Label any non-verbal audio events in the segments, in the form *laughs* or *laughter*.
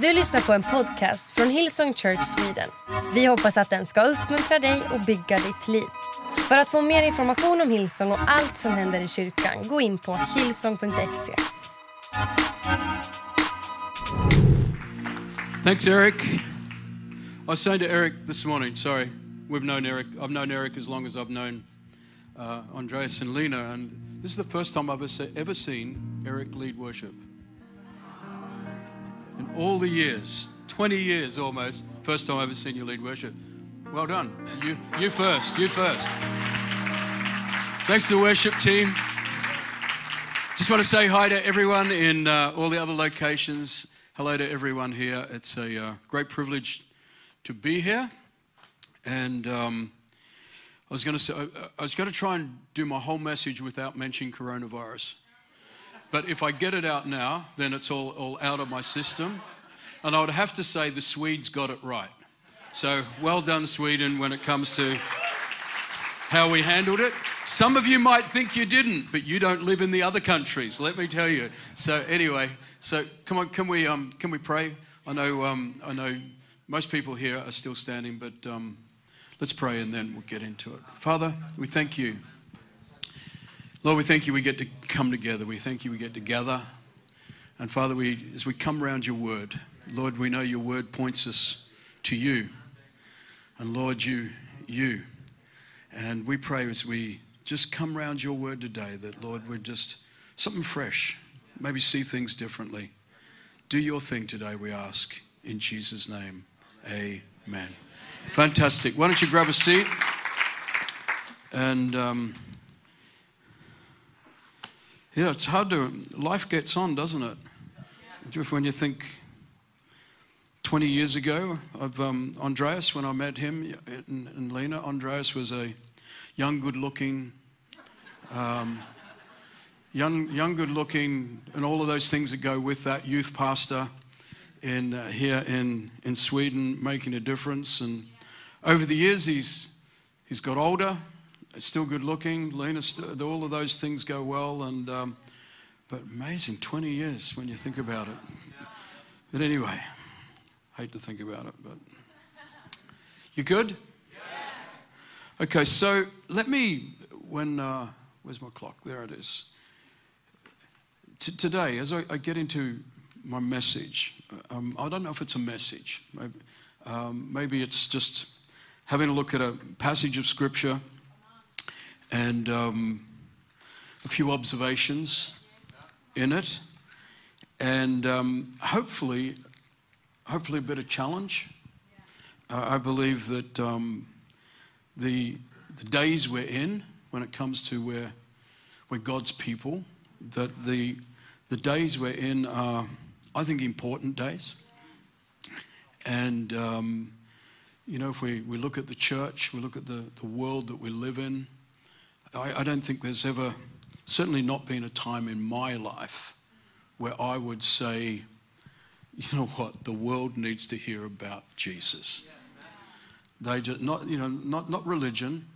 Du lyssnar på en podcast från Hillsong Church Sweden. Vi hoppas att den ska uppmuntra dig och bygga ditt liv. För att få mer information om Hillsong och allt som händer i kyrkan, gå in på hillsong.se. Thanks, Eric. I was saying to Eric this morning, sorry, we've known Eric, I've known Eric as long as I've known uh, Andreas and Lena, and this is the first time I've ever, ever seen Eric lead worship. In all the years, 20 years almost, first time I've ever seen you lead worship. Well done. You, you first, you first. Thanks to the worship team. Just want to say hi to everyone in uh, all the other locations. Hello to everyone here. It's a uh, great privilege to be here. And um, I was going to say, I, I was going to try and do my whole message without mentioning coronavirus. But if I get it out now, then it's all, all out of my system. And I would have to say the Swedes got it right. So well done, Sweden, when it comes to how we handled it. Some of you might think you didn't, but you don't live in the other countries. Let me tell you. So anyway, so come on, can we um, can we pray? I know um, I know most people here are still standing, but um, let's pray and then we'll get into it. Father, we thank you. Lord, we thank you we get to come together. We thank you we get together. And Father, we as we come around your word, Lord, we know your word points us to you. And Lord, you you and we pray as we just come around your word today that, Lord, we're just something fresh, maybe see things differently. Do your thing today, we ask. In Jesus' name, amen. Fantastic. Why don't you grab a seat? And um, yeah, it's hard to, life gets on, doesn't it? When you think 20 years ago of um, Andreas, when I met him and, and Lena, Andreas was a young, good looking, um, young, young, good looking, and all of those things that go with that youth pastor in, uh, here in, in Sweden, making a difference. And over the years, he's, he's got older, still good looking. Lena, all of those things go well. And, um, but amazing, 20 years when you think about it. But anyway, hate to think about it, but you good? Okay, so let me, when, uh, where's my clock? There it is. T- today, as I, I, get into my message, um, I don't know if it's a message. Maybe, um, maybe, it's just having a look at a passage of scripture and um, a few observations in it, and um, hopefully, hopefully a bit of challenge. Uh, I believe that um, the, the days we're in when it comes to where we're God's people, that the, the days we're in are, I think, important days. And, um, you know, if we, we look at the church, we look at the, the world that we live in, I, I don't think there's ever, certainly not been a time in my life where I would say, you know what, the world needs to hear about Jesus. They just not you know not not religion,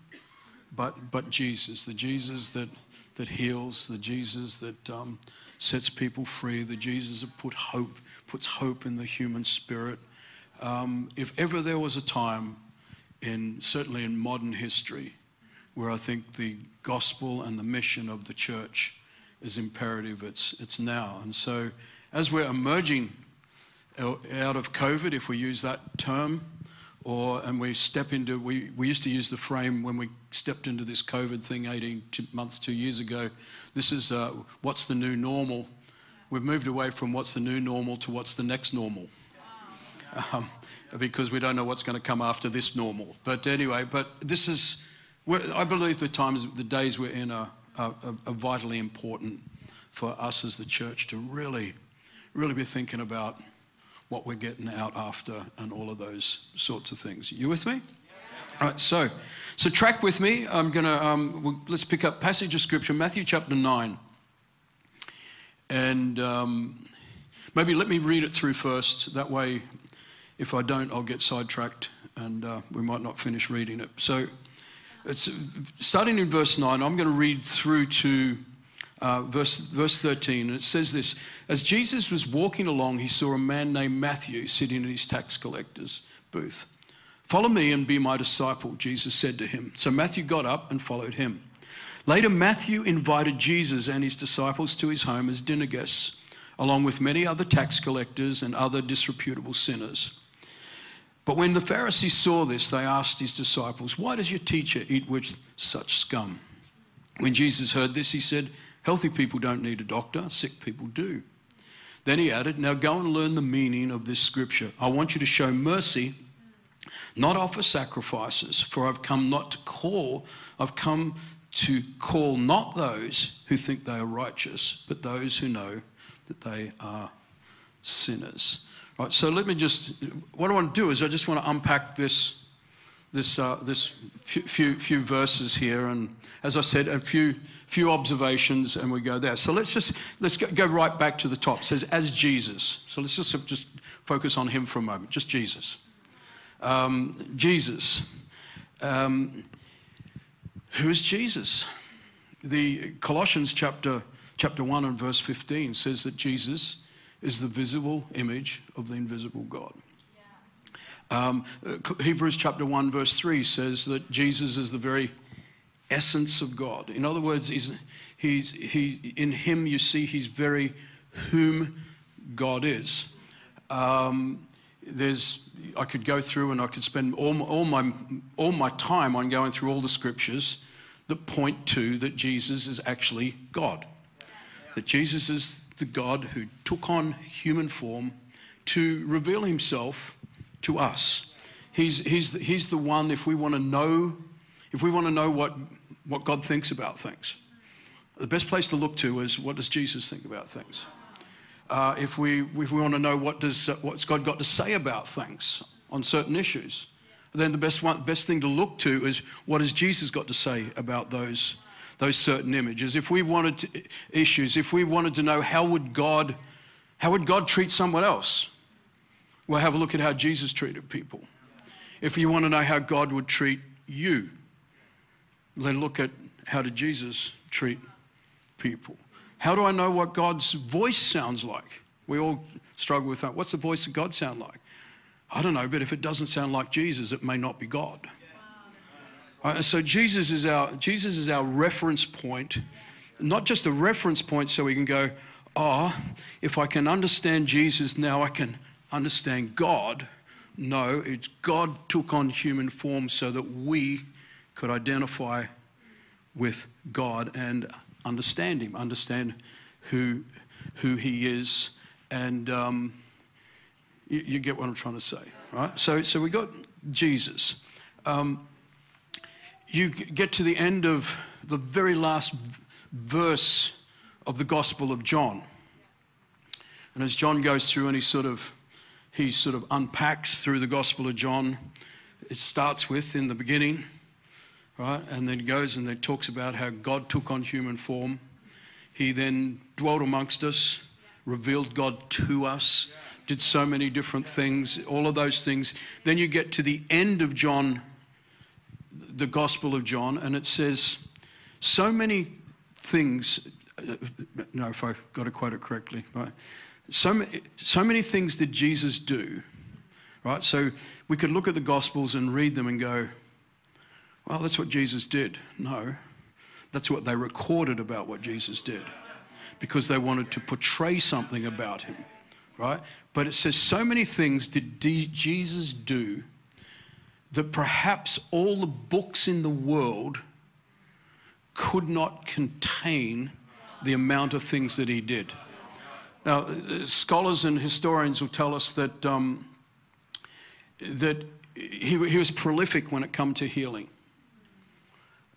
but but Jesus, the Jesus that that heals, the Jesus that um, sets people free, the Jesus that put hope puts hope in the human spirit. Um, if ever there was a time, in certainly in modern history, where I think the gospel and the mission of the church is imperative, it's it's now. And so, as we're emerging out of COVID, if we use that term or and we step into we, we used to use the frame when we stepped into this covid thing 18 months two years ago. This is uh, what's the new normal? We've moved away from what's the new normal to what's the next normal. Um, because we don't know what's going to come after this normal. But anyway but this is i believe the times the days we're in are, are, are vitally important for us as the church to really really be thinking about what we're getting out after and all of those sorts of things. You with me? Yeah. All right, so, so track with me. I'm going to, um, we'll, let's pick up passage of scripture, Matthew chapter 9. And um, maybe let me read it through first. That way, if I don't, I'll get sidetracked and uh, we might not finish reading it. So, it's starting in verse 9, I'm going to read through to uh, verse, verse 13. And it says this As Jesus was walking along, he saw a man named Matthew sitting in his tax collector's booth. Follow me and be my disciple, Jesus said to him. So Matthew got up and followed him. Later, Matthew invited Jesus and his disciples to his home as dinner guests, along with many other tax collectors and other disreputable sinners. But when the Pharisees saw this, they asked his disciples, Why does your teacher eat with such scum? When Jesus heard this, he said, Healthy people don't need a doctor, sick people do. Then he added, Now go and learn the meaning of this scripture. I want you to show mercy, not offer sacrifices, for I've come not to call, I've come to call not those who think they are righteous, but those who know that they are sinners. Right, so let me just, what I want to do is I just want to unpack this, this, uh, this few, few, verses here. And as I said, a few, few observations and we go there. So let's just, let's go, go right back to the top. It says, as Jesus. So let's just, just focus on him for a moment, just Jesus. Um, Jesus. Um, who is Jesus? The Colossians chapter, chapter 1 and verse 15 says that Jesus is the visible image of the invisible God. Um, Hebrews chapter 1, verse 3 says that Jesus is the very essence of God. In other words, he's, he's, he, in him you see he's very whom God is. Um, there's, I could go through and I could spend all my, all, my, all my time on going through all the scriptures that point to that Jesus is actually God. That Jesus is the God who took on human form to reveal himself to us. He's, he's, he's the one, if we want to know, if we want to know what, what God thinks about things, the best place to look to is what does Jesus think about things? Uh, if, we, if we want to know what does, what's God got to say about things on certain issues, then the best, one, best thing to look to is what has Jesus got to say about those those certain images, if we wanted to, issues, if we wanted to know how would God, how would God treat someone else? Well, have a look at how Jesus treated people. If you want to know how God would treat you, then look at how did Jesus treat people. How do I know what God's voice sounds like? We all struggle with that. What's the voice of God sound like? I don't know, but if it doesn't sound like Jesus, it may not be God. Uh, so Jesus is our Jesus is our reference point, not just a reference point so we can go, oh, if I can understand Jesus now, I can understand God. No, it's God took on human form so that we could identify with God and understand Him, understand who who He is, and um, you, you, get what I'm trying to say, right? So, so we got Jesus. Um, you get to the end of the very last verse of the Gospel of John. And as John goes through and he sort of he sort of unpacks through the Gospel of John, it starts with in the beginning, right? And then goes and then talks about how God took on human form. He then dwelt amongst us, revealed God to us, did so many different things, all of those things. Then you get to the end of John the Gospel of John, and it says, so many things. Uh, no, if I got to quote it correctly, right? So, so many things did Jesus do, right? So we could look at the Gospels and read them and go, well, that's what Jesus did. No, that's what they recorded about what Jesus did because they wanted to portray something about him, right? But it says, so many things did Jesus do that perhaps all the books in the world could not contain the amount of things that he did. Now, scholars and historians will tell us that, um, that he, he, was prolific when it come to healing.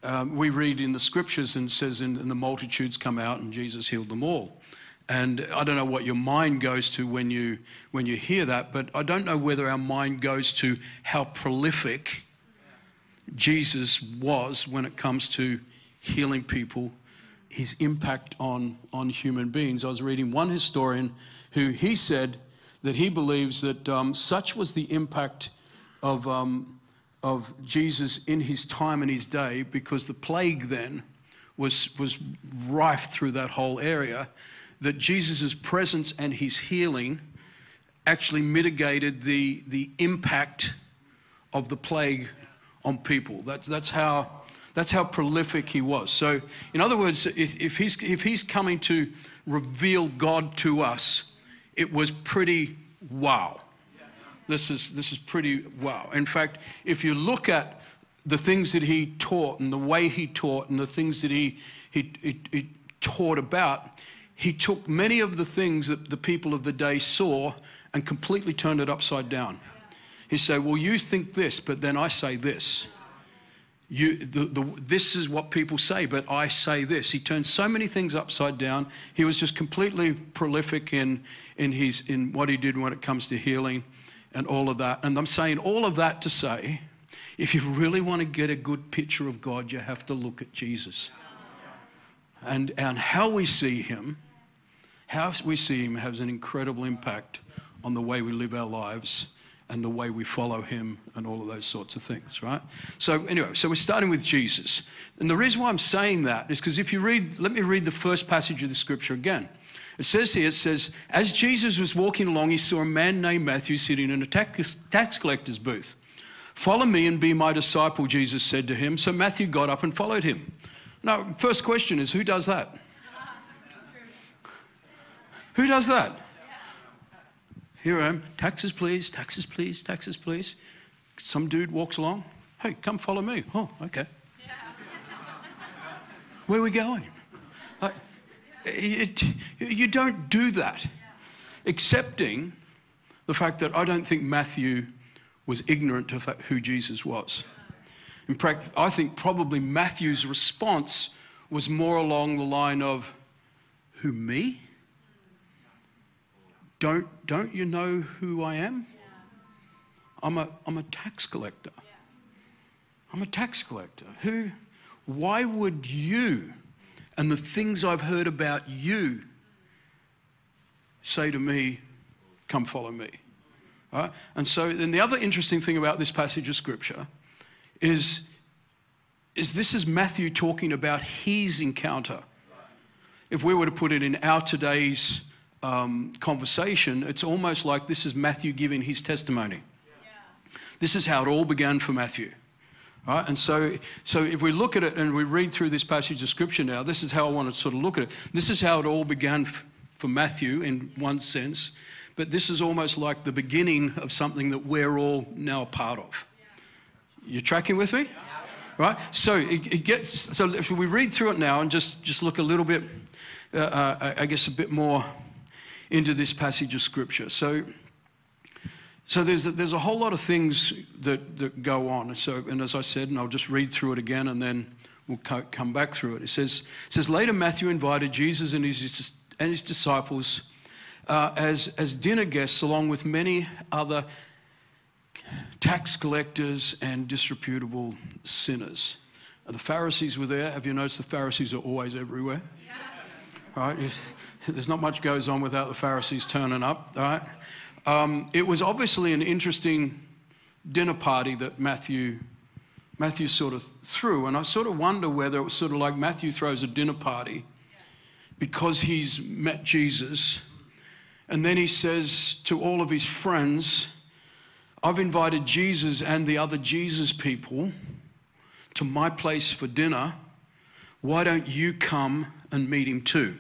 Um, we read in the scriptures and says, and, and the multitudes come out and Jesus healed them all. And I don't know what your mind goes to when you, when you hear that, but I don't know whether our mind goes to how prolific Jesus was when it comes to healing people, his impact on, on human beings. I was reading one historian who he said that he believes that um, such was the impact of, um, of Jesus in his time and his day because the plague then was, was rife through that whole area, that Jesus' presence and his healing actually mitigated the, the impact of the plague on people. That's, that's, how, that's how prolific he was. So, in other words, if, if, he's, if he's coming to reveal God to us, it was pretty wow. This is, this is pretty wow. In fact, if you look at the things that he taught and the way he taught and the things that he, he, he, he taught about, he took many of the things that the people of the day saw and completely turned it upside down. He said, Well, you think this, but then I say this. You, the, the, this is what people say, but I say this. He turned so many things upside down. He was just completely prolific in, in, his, in what he did when it comes to healing and all of that. And I'm saying all of that to say, if you really want to get a good picture of God, you have to look at Jesus. And, and how we see him, how we see him has an incredible impact on the way we live our lives and the way we follow him and all of those sorts of things, right? So, anyway, so we're starting with Jesus. And the reason why I'm saying that is because if you read, let me read the first passage of the scripture again. It says here, it says, As Jesus was walking along, he saw a man named Matthew sitting in a tax, tax collector's booth. Follow me and be my disciple, Jesus said to him. So Matthew got up and followed him. Now, first question is who does that? Who does that? Here I am, taxes please, taxes please, taxes please. Some dude walks along. Hey, come follow me. Oh, okay. Where are we going? Uh, it, you don't do that, accepting the fact that I don't think Matthew was ignorant of who Jesus was. In fact, I think probably Matthew's response was more along the line of, Who, me? Don't, don't you know who I am? I'm a, I'm a tax collector. I'm a tax collector. Who, why would you and the things I've heard about you say to me, come follow me? Right? And so, then the other interesting thing about this passage of scripture is, is this is Matthew talking about his encounter. If we were to put it in our today's um, conversation, it's almost like this is Matthew giving his testimony. Yeah. This is how it all began for Matthew. Right? And so, so if we look at it and we read through this passage of scripture now, this is how I want to sort of look at it. This is how it all began f- for Matthew in one sense, but this is almost like the beginning of something that we're all now a part of. You're tracking with me? Right? So it, it gets. So if we read through it now and just just look a little bit, uh, uh, I guess a bit more into this passage of Scripture. So, so there's a, there's a whole lot of things that, that go on. So, and as I said, and I'll just read through it again and then we'll co- come back through it. It says, it says Later, Matthew invited Jesus and his, and his disciples uh, as, as dinner guests, along with many other tax collectors and disreputable sinners. The Pharisees were there. Have you noticed the Pharisees are always everywhere? right? *laughs* There's not much goes on without the Pharisees turning up, right? Um, it was obviously an interesting dinner party that Matthew Matthew sort of threw, and I sort of wonder whether it was sort of like Matthew throws a dinner party because he's met Jesus, and then he says to all of his friends, "I've invited Jesus and the other Jesus people to my place for dinner. Why don't you come and meet him too?"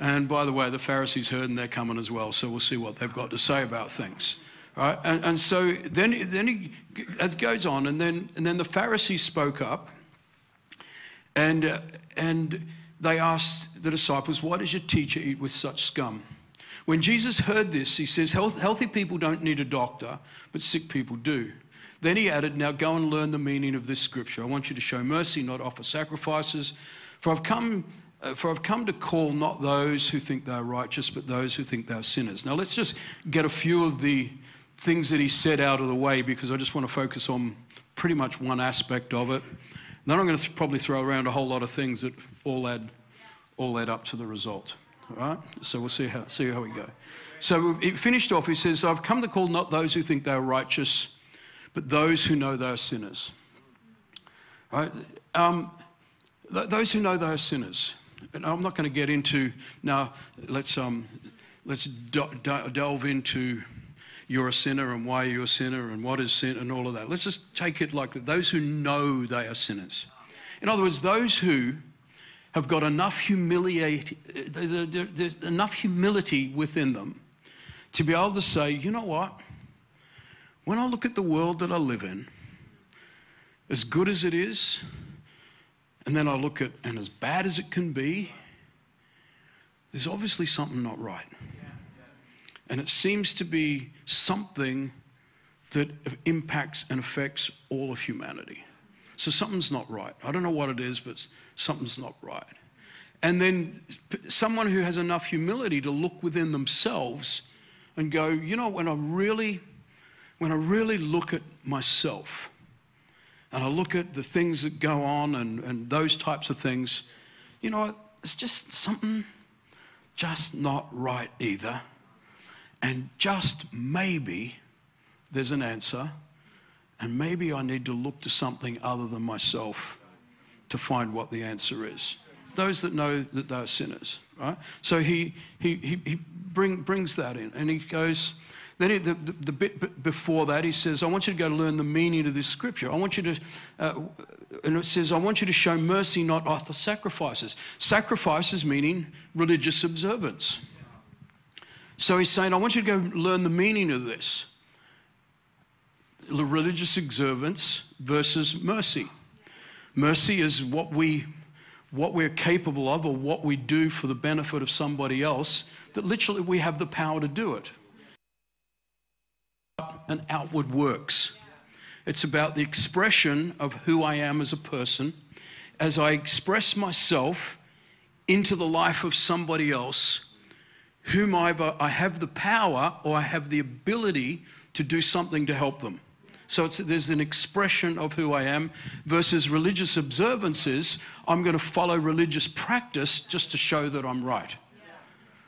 And by the way, the Pharisees heard and they're coming as well, so we'll see what they've got to say about things. Right? And, and so then, then he, it goes on, and then, and then the Pharisees spoke up and, uh, and they asked the disciples, Why does your teacher eat with such scum? When Jesus heard this, he says, Healthy people don't need a doctor, but sick people do. Then he added, Now go and learn the meaning of this scripture. I want you to show mercy, not offer sacrifices. For I've come uh, for I've come to call not those who think they're righteous, but those who think they're sinners. Now, let's just get a few of the things that he said out of the way because I just want to focus on pretty much one aspect of it. Then I'm going to probably throw around a whole lot of things that all add, all add up to the result. Right? So we'll see how, see how we go. So he finished off, he says, I've come to call not those who think they're righteous, but those who know they're sinners. Right? Um, th- those who know they are sinners. And I'm not going to get into now. Let's um, let's do- do- delve into you're a sinner and why you're a sinner and what is sin and all of that. Let's just take it like that. Those who know they are sinners. In other words, those who have got enough humiliate, uh, there's enough humility within them to be able to say, you know what? When I look at the world that I live in, as good as it is, and then I look at, and as bad as it can be, there's obviously something not right. And it seems to be something that impacts and affects all of humanity. So something's not right. I don't know what it is, but something's not right. And then someone who has enough humility to look within themselves and go, you know, when I really, when I really look at myself and I look at the things that go on and, and those types of things, you know, it's just something just not right either. And just maybe there's an answer, and maybe I need to look to something other than myself to find what the answer is. Those that know that they're sinners, right? So he, he, he, he bring, brings that in, and he goes, then he, the, the, the, bit before that, he says, I want you to go learn the meaning of this scripture. I want you to, uh, and it says, I want you to show mercy, not offer sacrifices. Sacrifices meaning religious observance. So he's saying, I want you to go learn the meaning of this religious observance versus mercy. Mercy is what we what we're capable of or what we do for the benefit of somebody else that literally we have the power to do it. And outward works. It's about the expression of who I am as a person as I express myself into the life of somebody else whom I have the power or I have the ability to do something to help them. So there's an expression of who I am versus religious observances. I'm going to follow religious practice just to show that I'm right.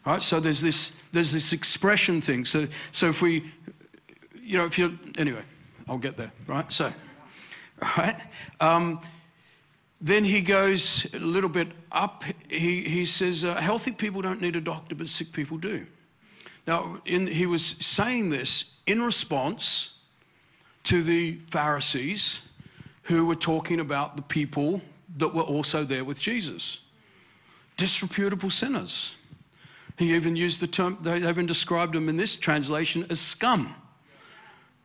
All right. So there's this there's this expression thing. So so if we, you know, if you anyway, I'll get there. Right. So, all right. Um, then he goes a little bit up. He, he says, uh, healthy people don't need a doctor, but sick people do. Now, in, he was saying this in response to the Pharisees who were talking about the people that were also there with Jesus disreputable sinners. He even used the term, they even described them in this translation as scum.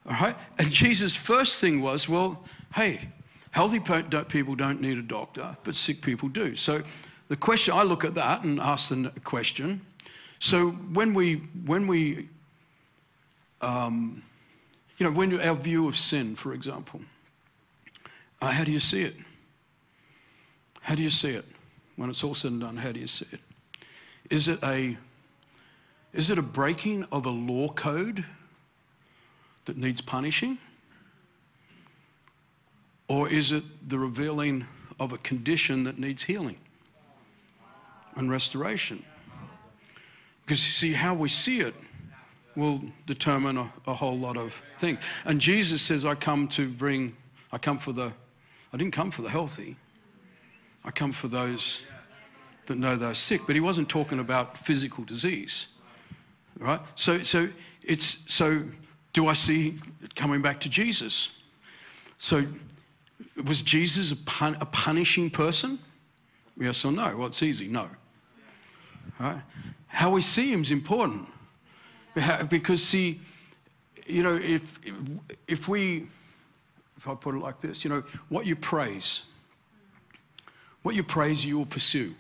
All right? And Jesus' first thing was, well, hey, Healthy people don't need a doctor, but sick people do. So the question, I look at that and ask the question. So when we, when we, um, you know, when our view of sin, for example, uh, how do you see it? How do you see it? When it's all said and done, how do you see it? Is it a, is it a breaking of a law code that needs punishing? Or is it the revealing of a condition that needs healing and restoration? Because you see, how we see it will determine a, a, whole lot of things. And Jesus says, I come to bring, I come for the, I didn't come for the healthy, I come for those that know they're sick. But he wasn't talking about physical disease, right? So, so it's, so do I see it coming back to Jesus? So was Jesus a, pun- a punishing person? Yes or no? Well, it's easy, no. Right? How we see him is important. Because, see, you know, if, if we, if I put it like this, you know, what you praise, what you praise, you will pursue.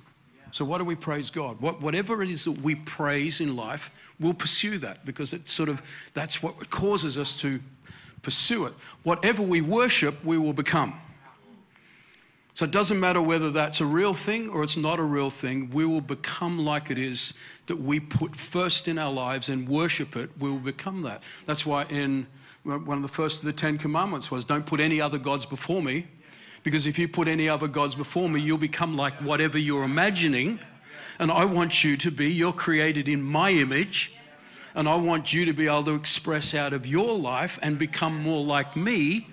So, what do we praise God? What, whatever it is that we praise in life, we'll pursue that because it's sort of, that's what causes us to pursue it. Whatever we worship, we will become. So it doesn't matter whether that's a real thing or it's not a real thing, we will become like it is that we put first in our lives and worship it, we will become that. That's why in one of the first of the Ten Commandments was don't put any other gods before me, because if you put any other gods before me, you'll become like whatever you're imagining. And I want you to be, you're created in my image. And I want you to be able to express out of your life and become more like me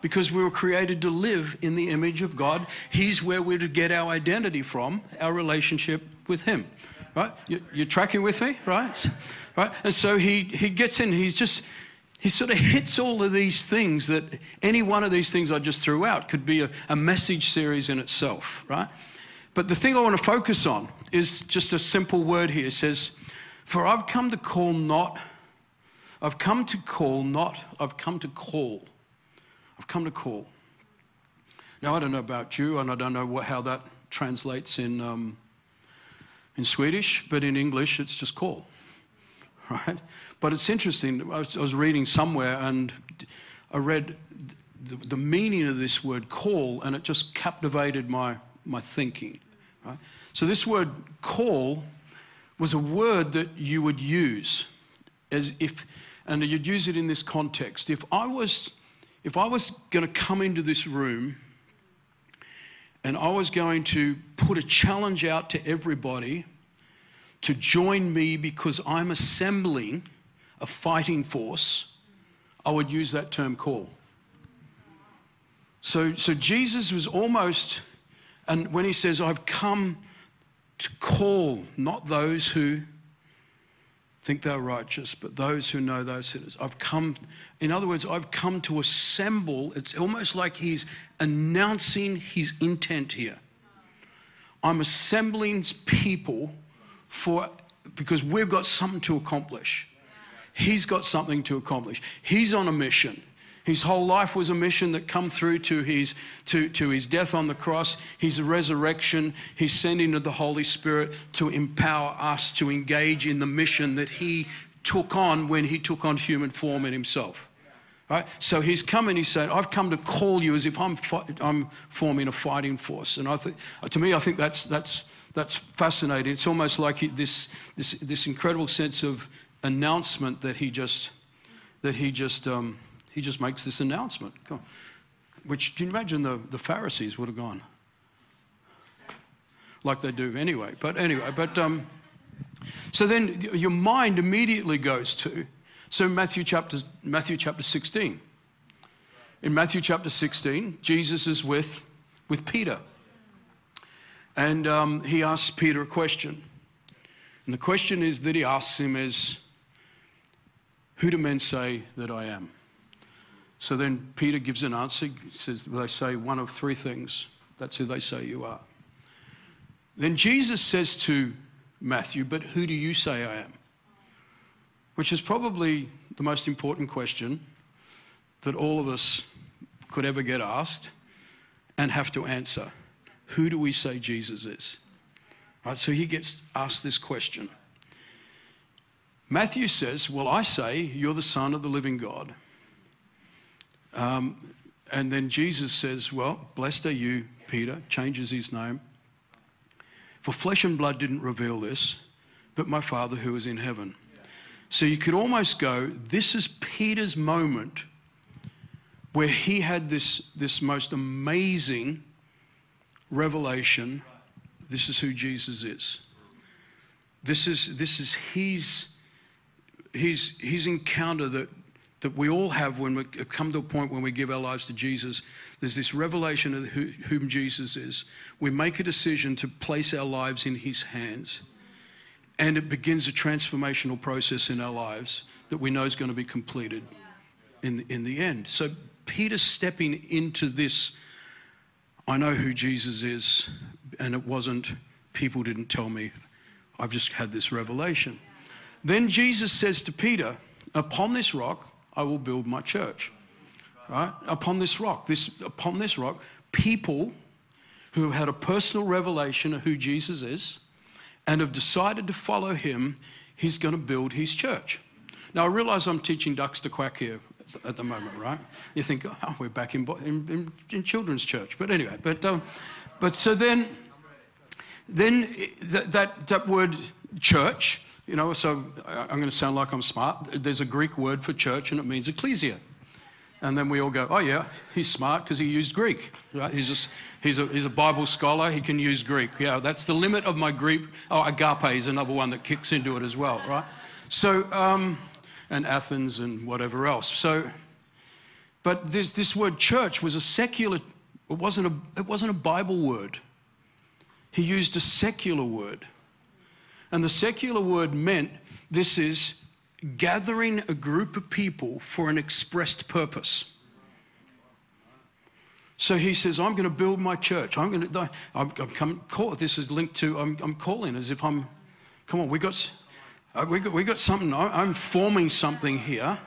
because we were created to live in the image of God. He's where we're to get our identity from, our relationship with Him. Right? You're tracking with me, right? Right? And so he, he gets in, he's just, he sort of hits all of these things that any one of these things I just threw out could be a, a message series in itself, right? But the thing I want to focus on is just a simple word here. It says, For I've come to call not, I've come to call not, I've come to call. I've come to call. Now, I don't know about you, and I don't know what, how that translates in, um, in Swedish, but in English, it's just call, *laughs* right? But it's interesting. I was, I was reading somewhere, and I read the, the, meaning of this word call, and it just captivated my, my thinking, right? So, this word call was a word that you would use as if, and you'd use it in this context. If I was if I was going to come into this room and I was going to put a challenge out to everybody to join me because I'm assembling a fighting force, I would use that term call. So, so Jesus was almost, and when he says, I've come to call not those who think they're righteous, but those who know those sinners. I've come, in other words, I've come to assemble. It's almost like he's announcing his intent here. I'm assembling people for, because we've got something to accomplish. He's got something to accomplish. He's on a mission. His whole life was a mission that come through to his, to, to his death on the cross, his resurrection, his sending of the Holy Spirit to empower us to engage in the mission that he took on when he took on human form in himself. Right? So he's come and he's saying, I've come to call you as if I'm, I'm forming a fighting force. And I think, to me, I think that's, that's, that's fascinating. It's almost like he, this, this, this incredible sense of announcement that he just, that he just, um, he just makes this announcement. Which, can you imagine the, the Pharisees would have gone? Like they do anyway. But anyway, but um, so then your mind immediately goes to, so Matthew chapter, Matthew chapter 16. In Matthew chapter 16, Jesus is with, with Peter. And um, he asks Peter a question. And the question is that he asks him is, Who do men say that I am? So then Peter gives an answer. He says, They say one of three things. That's who they say you are. Then Jesus says to Matthew, But who do you say I am? Which is probably the most important question that all of us could ever get asked and have to answer. Who do we say Jesus is? Right, so he gets asked this question. Matthew says, Well, I say you're the Son of the living God. Um, and then Jesus says, Well, blessed are you, Peter, changes his name. For flesh and blood didn't reveal this, but my Father who is in heaven. So you could almost go, This is Peter's moment where he had this, this most amazing revelation. This is who Jesus is. This is, this is his, his, his encounter that that we all have when we come to a point when we give our lives to Jesus. There's this revelation of who, whom Jesus is. We make a decision to place our lives in His hands, and it begins a transformational process in our lives that we know is going to be completed in, in the end. So, Peter stepping into this, I know who Jesus is, and it wasn't, people didn't tell me, I've just had this revelation. Then Jesus says to Peter, Upon this rock, I will build my church. Right? Upon this rock, this upon this rock, people who have had a personal revelation of who Jesus is and have decided to follow him, he's going to build his church. Now, I realize I'm teaching ducks to quack here at the moment, right? You think, oh, we're back in, in, in children's church. But anyway, but, um, but so then, then that, that, that word church you know, so I'm going to sound like I'm smart. There's a Greek word for church and it means ecclesia. And then we all go, oh, yeah, he's smart because he used Greek. Right? He's, just, he's, a, he's a Bible scholar, he can use Greek. Yeah, that's the limit of my Greek. Oh, agape is another one that kicks into it as well, right? So, um, and Athens and whatever else. So, But this, this word church was a secular, it wasn't a, it wasn't a Bible word. He used a secular word. And the secular word meant this is gathering a group of people for an expressed purpose. So he says, I'm going to build my church. I'm going to, I'm, I'm come, call, this is linked to, I'm, I'm calling as if I'm, come on, we got, uh, we got, we got something, I'm forming something here.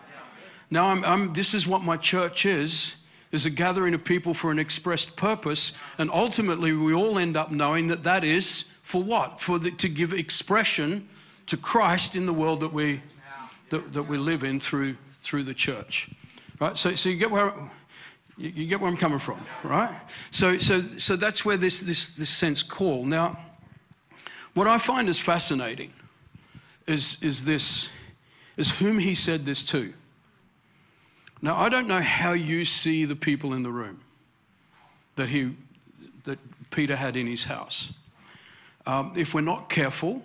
Now, I'm, I'm, this is what my church is, is a gathering of people for an expressed purpose. And ultimately, we all end up knowing that that is for what? For the, to give expression to Christ in the world that we, that, that we live in through, through the church. Right? So, so you get where you, you, get where I'm coming from, right? So, so, so that's where this, this, this sense call. Now, what I find is fascinating is, is this, is whom he said this to. Now, I don't know how you see the people in the room that, he, that Peter had in his house. Um, if we're not careful,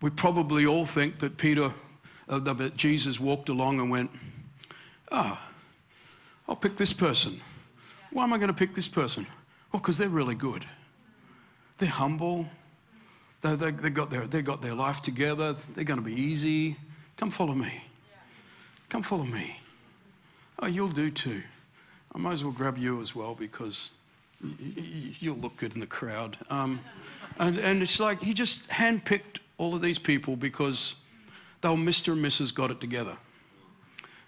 we probably all think that Peter, uh, that Jesus walked along and went, ah, I'll pick this person. Why am I going to pick this person? Well, because they're really good. They're humble. They, they, they, got their, they got their life together. They're going to be easy. Come follow me. Come follow me. Oh, you'll do too. I might as well grab you as well because you'll look good in the crowd. Um, and, and it's like he just handpicked all of these people because they were Mr. and Mrs. got it together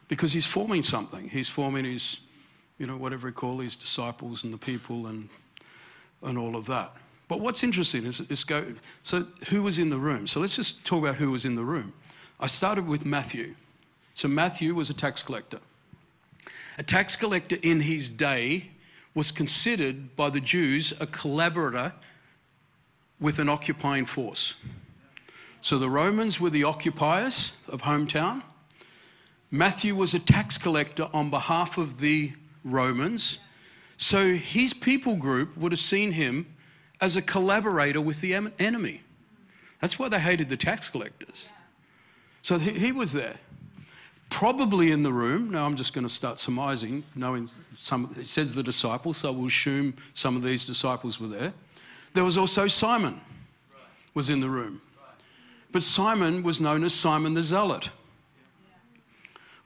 because he's forming something. He's forming his, you know, whatever he call his disciples and the people and, and all of that. But what's interesting is, is go, so who was in the room? So let's just talk about who was in the room. I started with Matthew. So Matthew was a tax collector. A tax collector in his day was considered by the Jews a collaborator with an occupying force. So the Romans were the occupiers of hometown. Matthew was a tax collector on behalf of the Romans. So his people group would have seen him as a collaborator with the enemy. That's why they hated the tax collectors. So he was there. Probably in the room, now I'm just going to start surmising, knowing some, it says the disciples, so we'll assume some of these disciples were there. There was also Simon was in the room. But Simon was known as Simon the Zealot.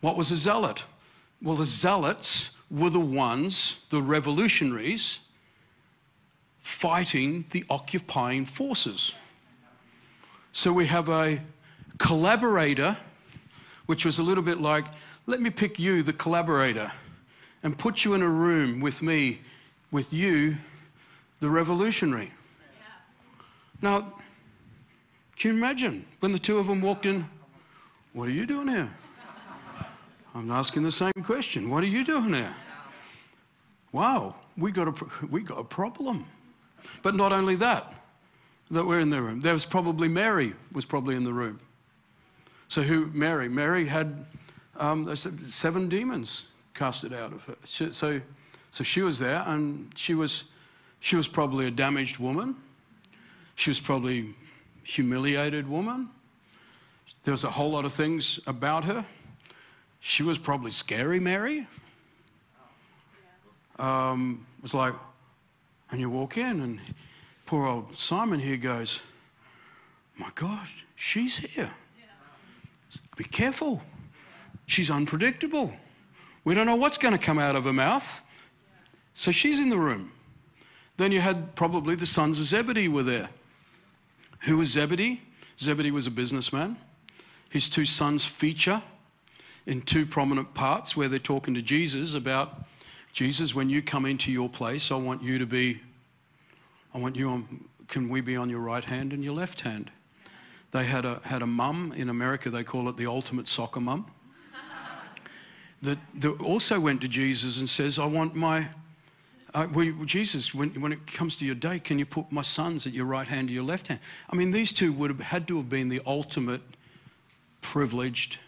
What was a zealot? Well, the zealots were the ones, the revolutionaries, fighting the occupying forces. So we have a collaborator, which was a little bit like, let me pick you, the collaborator, and put you in a room with me, with you, the revolutionary. Now, can you imagine when the two of them walked in? What are you doing here? I'm asking the same question. What are you doing here? Wow, we got a, we got a problem. But not only that, that we're in the room. There was probably Mary was probably in the room. So who Mary? Mary had um, seven demons casted out of her. So, so she was there, and she was she was probably a damaged woman. She was probably humiliated woman. There was a whole lot of things about her. She was probably scary, Mary. Um, was like, and you walk in, and poor old Simon here goes, My God, she's here. Be careful. She's unpredictable. We don't know what's going to come out of her mouth. So she's in the room. Then you had probably the sons of Zebedee were there. Who was Zebedee? Zebedee was a businessman. His two sons feature in two prominent parts where they're talking to Jesus about Jesus, when you come into your place, I want you to be, I want you on, can we be on your right hand and your left hand? They had a, had a mum, in America they call it the ultimate soccer mum, that, that also went to Jesus and says, I want my, uh, Jesus, when, when it comes to your day, can you put my sons at your right hand or your left hand? I mean, these two would have had to have been the ultimate privileged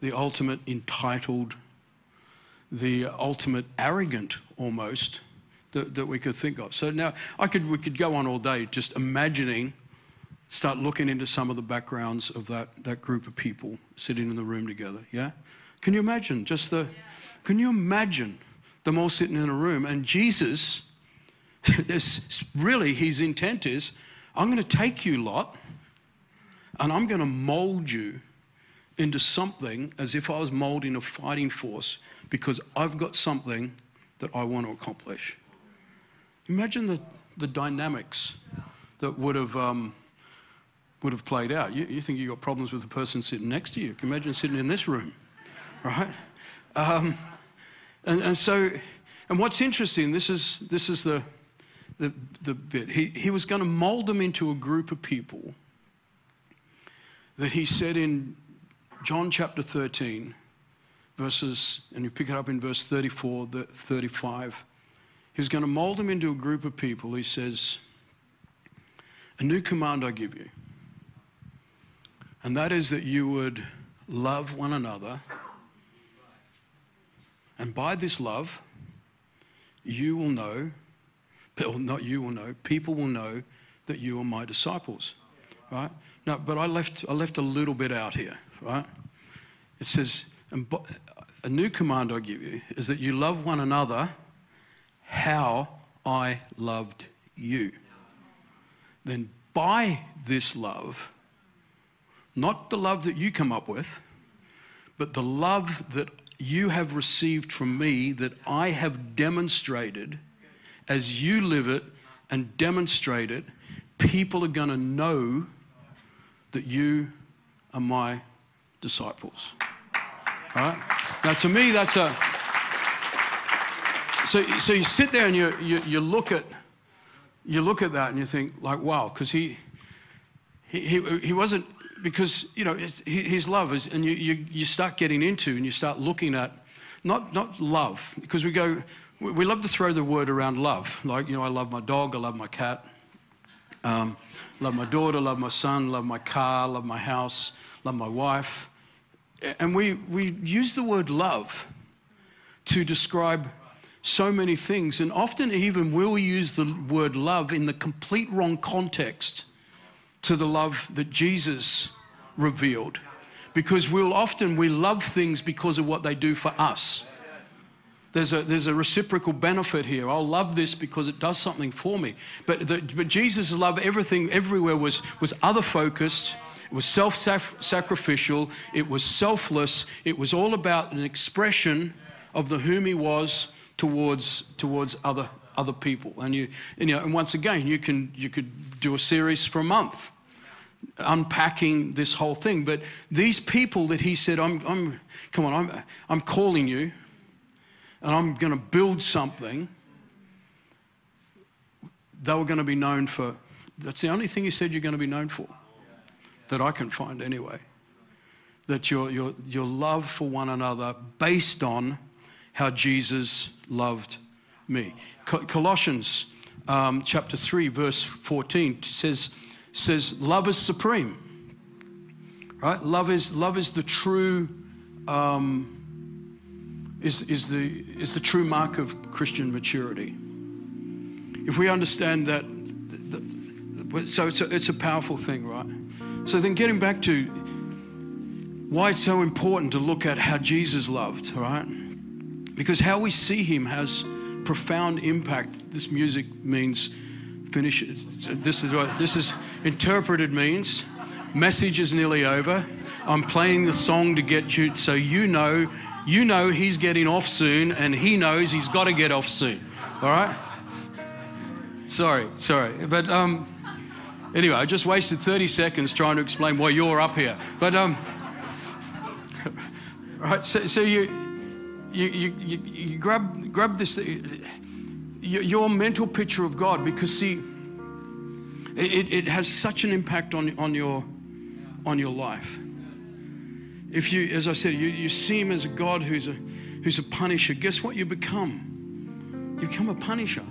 the ultimate entitled, the ultimate arrogant almost that, that we could think of. So now I could, we could go on all day just imagining, start looking into some of the backgrounds of that, that group of people sitting in the room together, yeah? Can you imagine just the, can you imagine them all sitting in a room and Jesus, *laughs* is really his intent is, I'm going to take you, Lot, and I'm going to mold you into something as if I was molding a fighting force because I've got something that I want to accomplish. Imagine the, the dynamics that would have, um, would have played out. You, you think you've got problems with the person sitting next to you. Can you imagine sitting in this room, right? Um, and, and so, and what's interesting, this is, this is the, the, the bit. He, he was going to mold them into a group of people that he said in John chapter 13, verses, and you pick it up in verse 34, 35. He was going to mold them into a group of people. He says, A new command I give you, and that is that you would love one another. And by this love, you will know, or not you will know, people will know that you are my disciples. Right? No, but I left, I left a little bit out here, right? It says, a new command I give you is that you love one another how I loved you. Then by this love, not the love that you come up with, but the love that you have received from me that I have demonstrated as you live it and demonstrate it, people are going to know that you are my disciples. All right? Now, to me, that's a. So, so you sit there and you, you, you look at you look at that and you think like wow because he, he he he wasn't because you know his love is and you, you you start getting into and you start looking at not not love because we go we love to throw the word around love like you know I love my dog I love my cat um, love my daughter, love my son, love my car, love my house, love my wife. And we, we use the word love to describe so many things. And often, even, we'll use the word love in the complete wrong context to the love that Jesus revealed. Because we'll often, we love things because of what they do for us. There's a, there's a reciprocal benefit here. I'll love this because it does something for me. But, the, but Jesus' love, everything, everywhere was, was other focused. It was self sacrificial. It was selfless. It was all about an expression of the whom he was towards, towards other, other people. And, you, and, you know, and once again, you, can, you could do a series for a month unpacking this whole thing. But these people that he said, I'm, I'm come on, I'm, I'm calling you and I'm going to build something, they were going to be known for. That's the only thing he said you're going to be known for, that I can find anyway. That your, your, your love for one another based on how Jesus loved me. Colossians um, chapter 3, verse 14 says, says, Love is supreme. Right? Love is, love is the true. Um, is, is, the, is the true mark of Christian maturity. If we understand that, so it's a, it's a powerful thing, right? So then getting back to why it's so important to look at how Jesus loved, right? Because how we see him has profound impact. This music means finish. This is what this is interpreted means. Message is nearly over. I'm playing the song to get you so you know you know he's getting off soon and he knows he's got to get off soon. All right? Sorry, sorry. But um, anyway, I just wasted 30 seconds trying to explain why you're up here. But, um, *laughs* right, so, so you, you, you, you, grab, grab this, your mental picture of God, because see, it, it has such an impact on, on, your, on your life if you, as I said, you, you see him as a God who's a, who's a punisher, guess what you become? You become a punisher.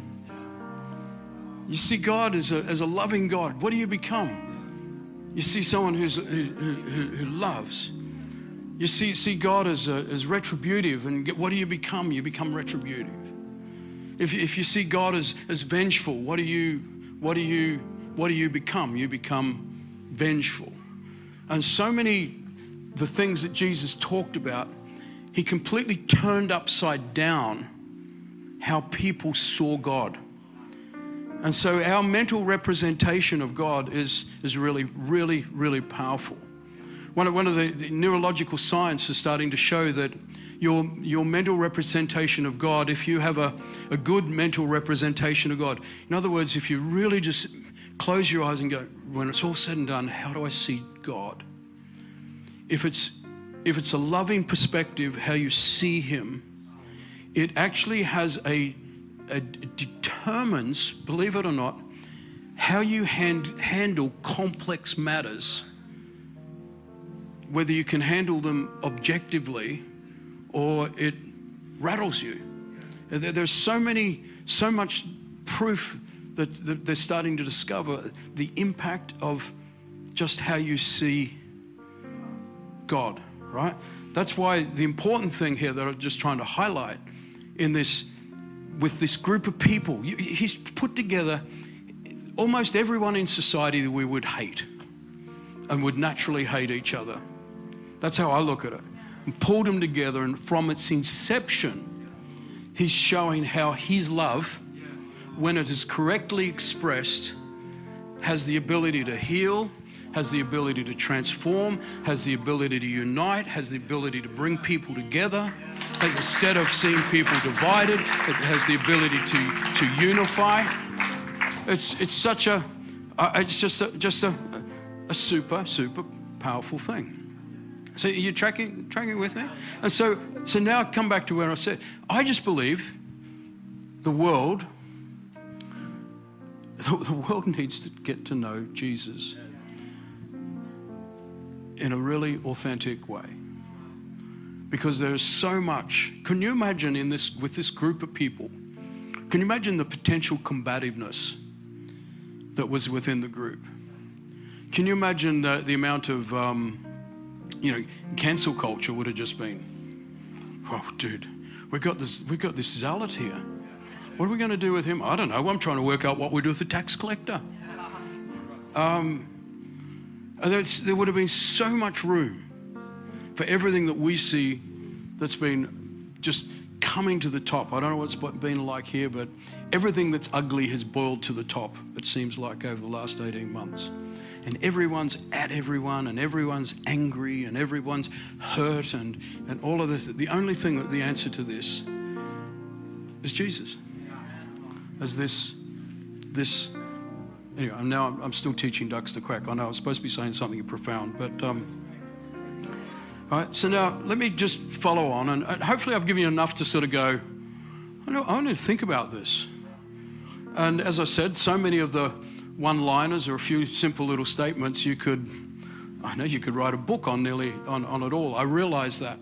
You see God as a, as a loving God. What do you become? You see someone who's, who, who, who loves. You see, see God as, a, as retributive, and what do you become? You become retributive. If, if you see God as, as vengeful, what do you, what do you, what do you become? You become vengeful. And so many the things that Jesus talked about he completely turned upside down how people saw God. And so our mental representation of God is, is really, really, really powerful. One of, one of the, the neurological science is starting to show that your, your mental representation of God, if you have a, a good mental representation of God, in other words, if you really just close your eyes and go, when it's all said and done, how do I see God? If it's, if it's a loving perspective, how you see Him, it actually has a, a determines, believe it or not, how you hand, handle complex matters, whether you can handle them objectively or it rattles you. There's so many, so much proof that they're starting to discover the impact of just how you see God, right? That's why the important thing here that I'm just trying to highlight in this, with this group of people, he's put together almost everyone in society that we would hate and would naturally hate each other. That's how I look at it and pulled them together. And from its inception, he's showing how his love, when it is correctly expressed, has the ability to heal, has the ability to transform, has the ability to unite, has the ability to bring people together. Has, instead of seeing people divided, it has the ability to, to unify. It's, it's such a, uh, it's just a, just a, a super, super powerful thing. So you're tracking, tracking with me? And so, so now I come back to where I said, I just believe the world, *laughs* the, world needs to get to know Jesus in a really authentic way. Because there's so much. Can you imagine in this with this group of people? Can you imagine the potential combativeness that was within the group? Can you imagine the, the amount of um, you know, cancel culture would have just been, oh, dude, we've got this, we've got this zealot here. What are we going to do with him? I don't know. I'm trying to work out what we do with the tax collector. Um, there would have been so much room for everything that we see that's been just coming to the top. I don't know what it's been like here, but everything that's ugly has boiled to the top, it seems like, over the last 18 months and everyone's at everyone and everyone's angry and everyone's hurt and, and all of this. The only thing that the answer to this is Jesus. As this, this, anyway, I'm now I'm still teaching ducks to quack. I know I'm supposed to be saying something profound, but um, all right. So now let me just follow on, and hopefully I've given you enough to sort of go. I know I want to think about this. And as I said, so many of the one liners or a few simple little statements, you could, I know you could write a book on nearly on, on it all. I realize that.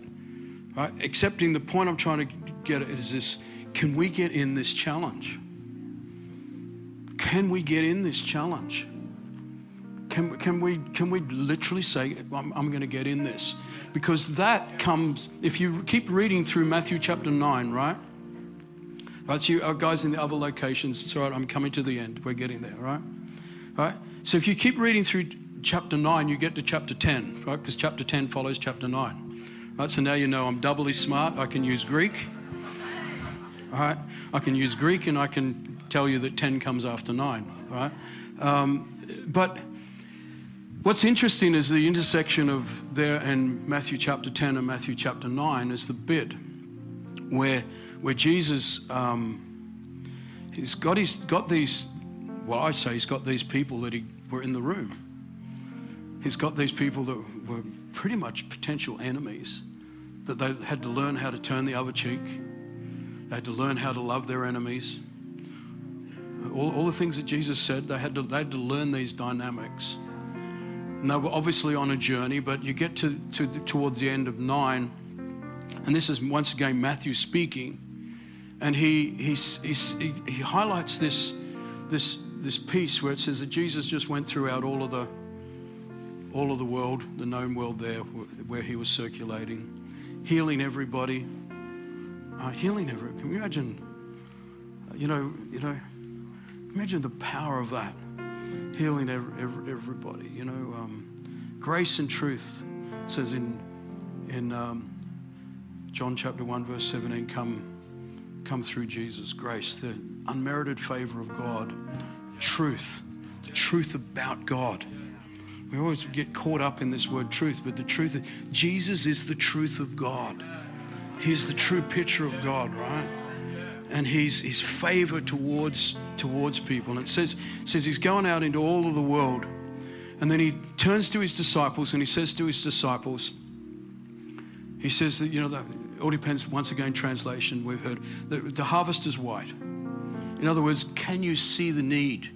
Right? Accepting the point I'm trying to get at is this can we get in this challenge? Can we get in this challenge? Can, can, we, can we literally say, I'm, I'm going to get in this? Because that comes, if you keep reading through Matthew chapter 9, right? Right, so you uh, guys in the other locations, it's all right, I'm coming to the end. We're getting there, right? Right? So if you keep reading through chapter 9, you get to chapter 10, right? Because chapter 10 follows chapter 9. Right? So now you know I'm doubly smart. I can use Greek. Right? I can use Greek and I can tell you that 10 comes after 9. Right? Um, but what's interesting is the intersection of there and Matthew chapter 10 and Matthew chapter 9 is the bit where, where Jesus, um, he's got, he's got these well, I say he's got these people that he, were in the room. He's got these people that were pretty much potential enemies, that they had to learn how to turn the other cheek. They had to learn how to love their enemies. All, all the things that Jesus said, they had, to, they had to learn these dynamics. And they were obviously on a journey, but you get to, to towards the end of nine, and this is once again Matthew speaking, and he, he, he, he highlights this, this this piece where it says that Jesus just went throughout all of the all of the world, the known world there where he was circulating, healing everybody, uh, healing every. Can you imagine? Uh, you know, you know, imagine the power of that, healing every, every, everybody. You know, um, grace and truth says in in um, John chapter 1, verse 17, come, come through Jesus, grace, the unmerited favor of God, truth, the truth about God. We always get caught up in this word truth, but the truth, is, Jesus is the truth of God. He's the true picture of God, right? And he's his favor towards towards people. And it says, says he's going out into all of the world. And then he turns to his disciples and he says to his disciples, he says that, you know, that all depends, once again, translation we've heard, the harvest is white. In other words, can you see the need?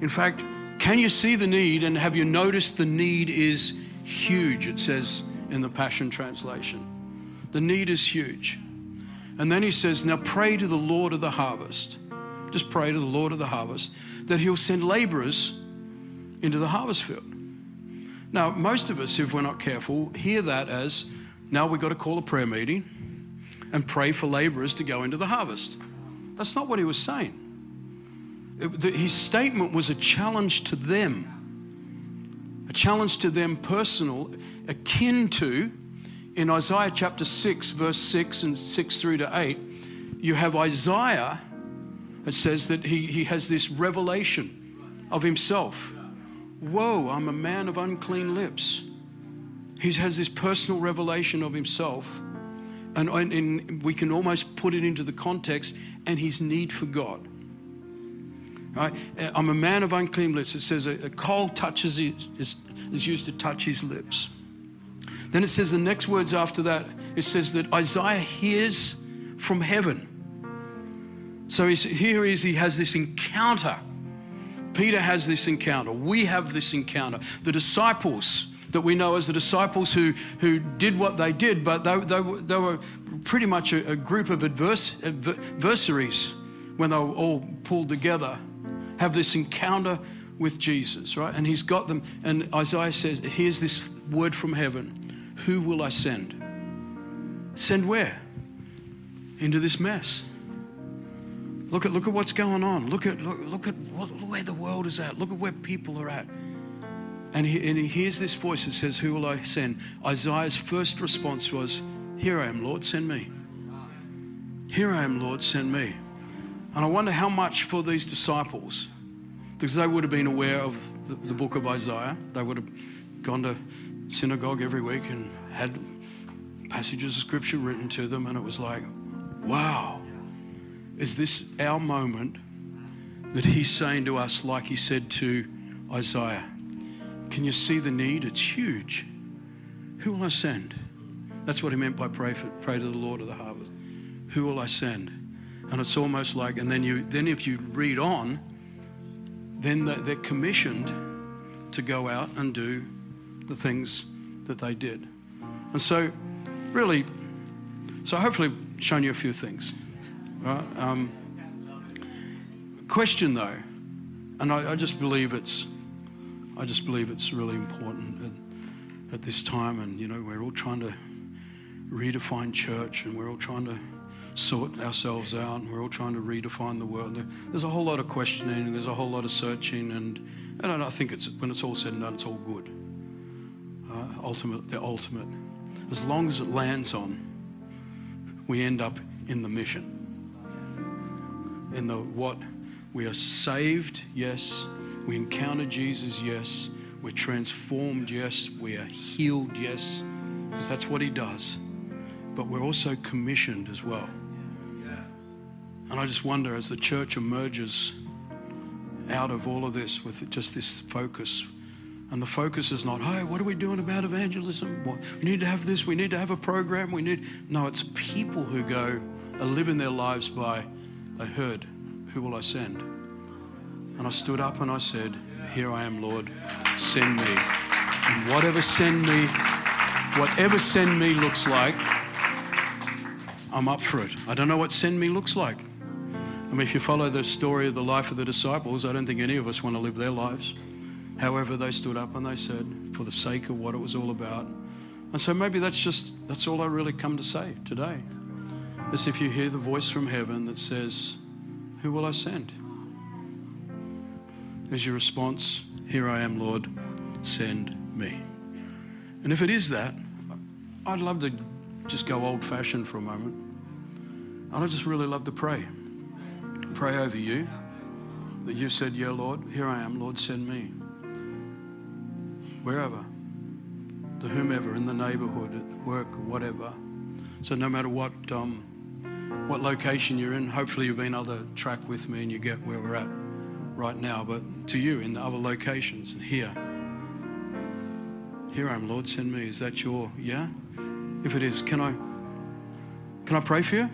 In fact, can you see the need and have you noticed the need is huge? It says in the Passion Translation. The need is huge. And then he says, Now pray to the Lord of the harvest. Just pray to the Lord of the harvest that he'll send laborers into the harvest field. Now, most of us, if we're not careful, hear that as now we've got to call a prayer meeting and pray for laborers to go into the harvest. That's not what he was saying. It, the, his statement was a challenge to them, a challenge to them personal, akin to in Isaiah chapter 6, verse 6 and 6 through to 8, you have Isaiah. that says that he, he has this revelation of himself. Whoa, I'm a man of unclean lips. He has this personal revelation of himself. And, and we can almost put it into the context and his need for God. Right? Uh, I'm a man of unclean lips. It says a, a coal touches is, is used to touch his lips. Then it says the next words after that, it says that Isaiah hears from heaven. So he's, here is, he has this encounter. Peter has this encounter. We have this encounter. The disciples that we know as the disciples who, who did what they did, but they, they, they were pretty much a, a group of advers, adversaries when they were all pulled together, have this encounter with Jesus, right? And he's got them. And Isaiah says, Here's this word from heaven who will I send? Send where? Into this mess. Look at, look at what's going on. Look at, look, look at what, where the world is at. Look at where people are at. And he, and he hears this voice that says, Who will I send? Isaiah's first response was, Here I am, Lord, send me. Here I am, Lord, send me. And I wonder how much for these disciples, because they would have been aware of the, the book of Isaiah. They would have gone to synagogue every week and had passages of scripture written to them, and it was like, wow, is this our moment that he's saying to us, like he said to Isaiah? Can you see the need? It's huge. Who will I send? That's what he meant by pray, for, pray to the Lord of the harvest. Who will I send? And it's almost like, and then you, then if you read on, then they're commissioned to go out and do the things that they did. And so, really, so hopefully I've shown you a few things. Right? Um, question though, and I, I, just believe it's, I just believe it's really important at, at this time, and you know we're all trying to redefine church, and we're all trying to sort ourselves out, and we're all trying to redefine the world. There's a whole lot of questioning, and there's a whole lot of searching, and, and I think it's when it's all said and done, it's all good uh, ultimate, the ultimate. As long as it lands on, we end up in the mission. In the what? We are saved, yes. We encounter Jesus, yes. We're transformed, yes. We are healed, yes. Because that's what He does. But we're also commissioned as well. And I just wonder as the church emerges out of all of this with just this focus and the focus is not, hey, what are we doing about evangelism? What, we need to have this, we need to have a program, we need. No, it's people who go, are living their lives by, they heard, who will I send? And I stood up and I said, Here I am, Lord, send me. And whatever send me, whatever send me looks like, I'm up for it. I don't know what send me looks like. I mean, if you follow the story of the life of the disciples, I don't think any of us want to live their lives. However, they stood up and they said, for the sake of what it was all about. And so maybe that's just, that's all I really come to say today. Is if you hear the voice from heaven that says, Who will I send? Is your response, Here I am, Lord, send me. And if it is that, I'd love to just go old fashioned for a moment. And I just really love to pray. Pray over you that you said, Yeah, Lord, here I am, Lord, send me. Wherever, to whomever, in the neighborhood, at work, whatever. So no matter what, um, what location you're in, hopefully you've been able to track with me and you get where we're at right now. But to you in the other locations and here, here I am, Lord, send me. Is that your yeah? If it is, can I can I pray for you?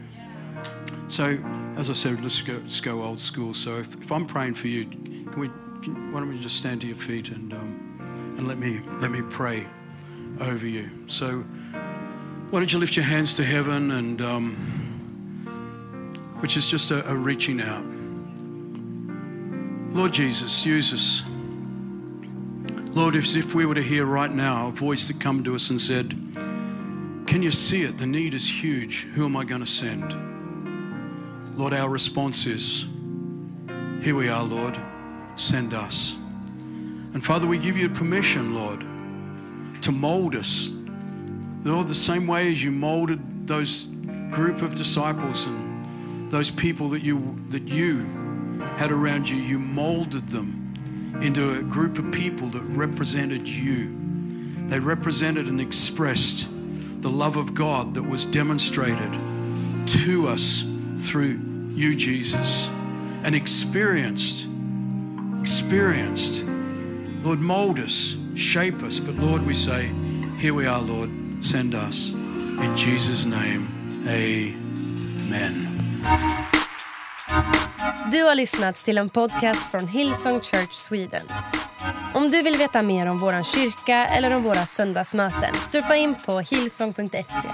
So, as I said, let's go, let's go old school. So, if, if I'm praying for you, can we? Can, why don't we just stand to your feet and um, and let me let me pray over you. So, why don't you lift your hands to heaven and um, which is just a, a reaching out. Lord Jesus, use us. Lord, as if we were to hear right now a voice that come to us and said, Can you see it? The need is huge. Who am I going to send? Lord, our response is, Here we are, Lord. Send us. And Father, we give you permission, Lord, to mold us. Lord, the same way as you molded those group of disciples and those people that you that you had around you, you molded them into a group of people that represented you. They represented and expressed the love of God that was demonstrated to us through you, Jesus, and experienced, experienced. Lord, mold us, shape us, but Lord, we say, here we are, Lord, send us. In Jesus' name, amen. Du har lyssnat till en podcast från Hillsong Church Sweden. Om du vill veta mer om vår kyrka eller om våra söndagsmöten surfa in på hillsong.se.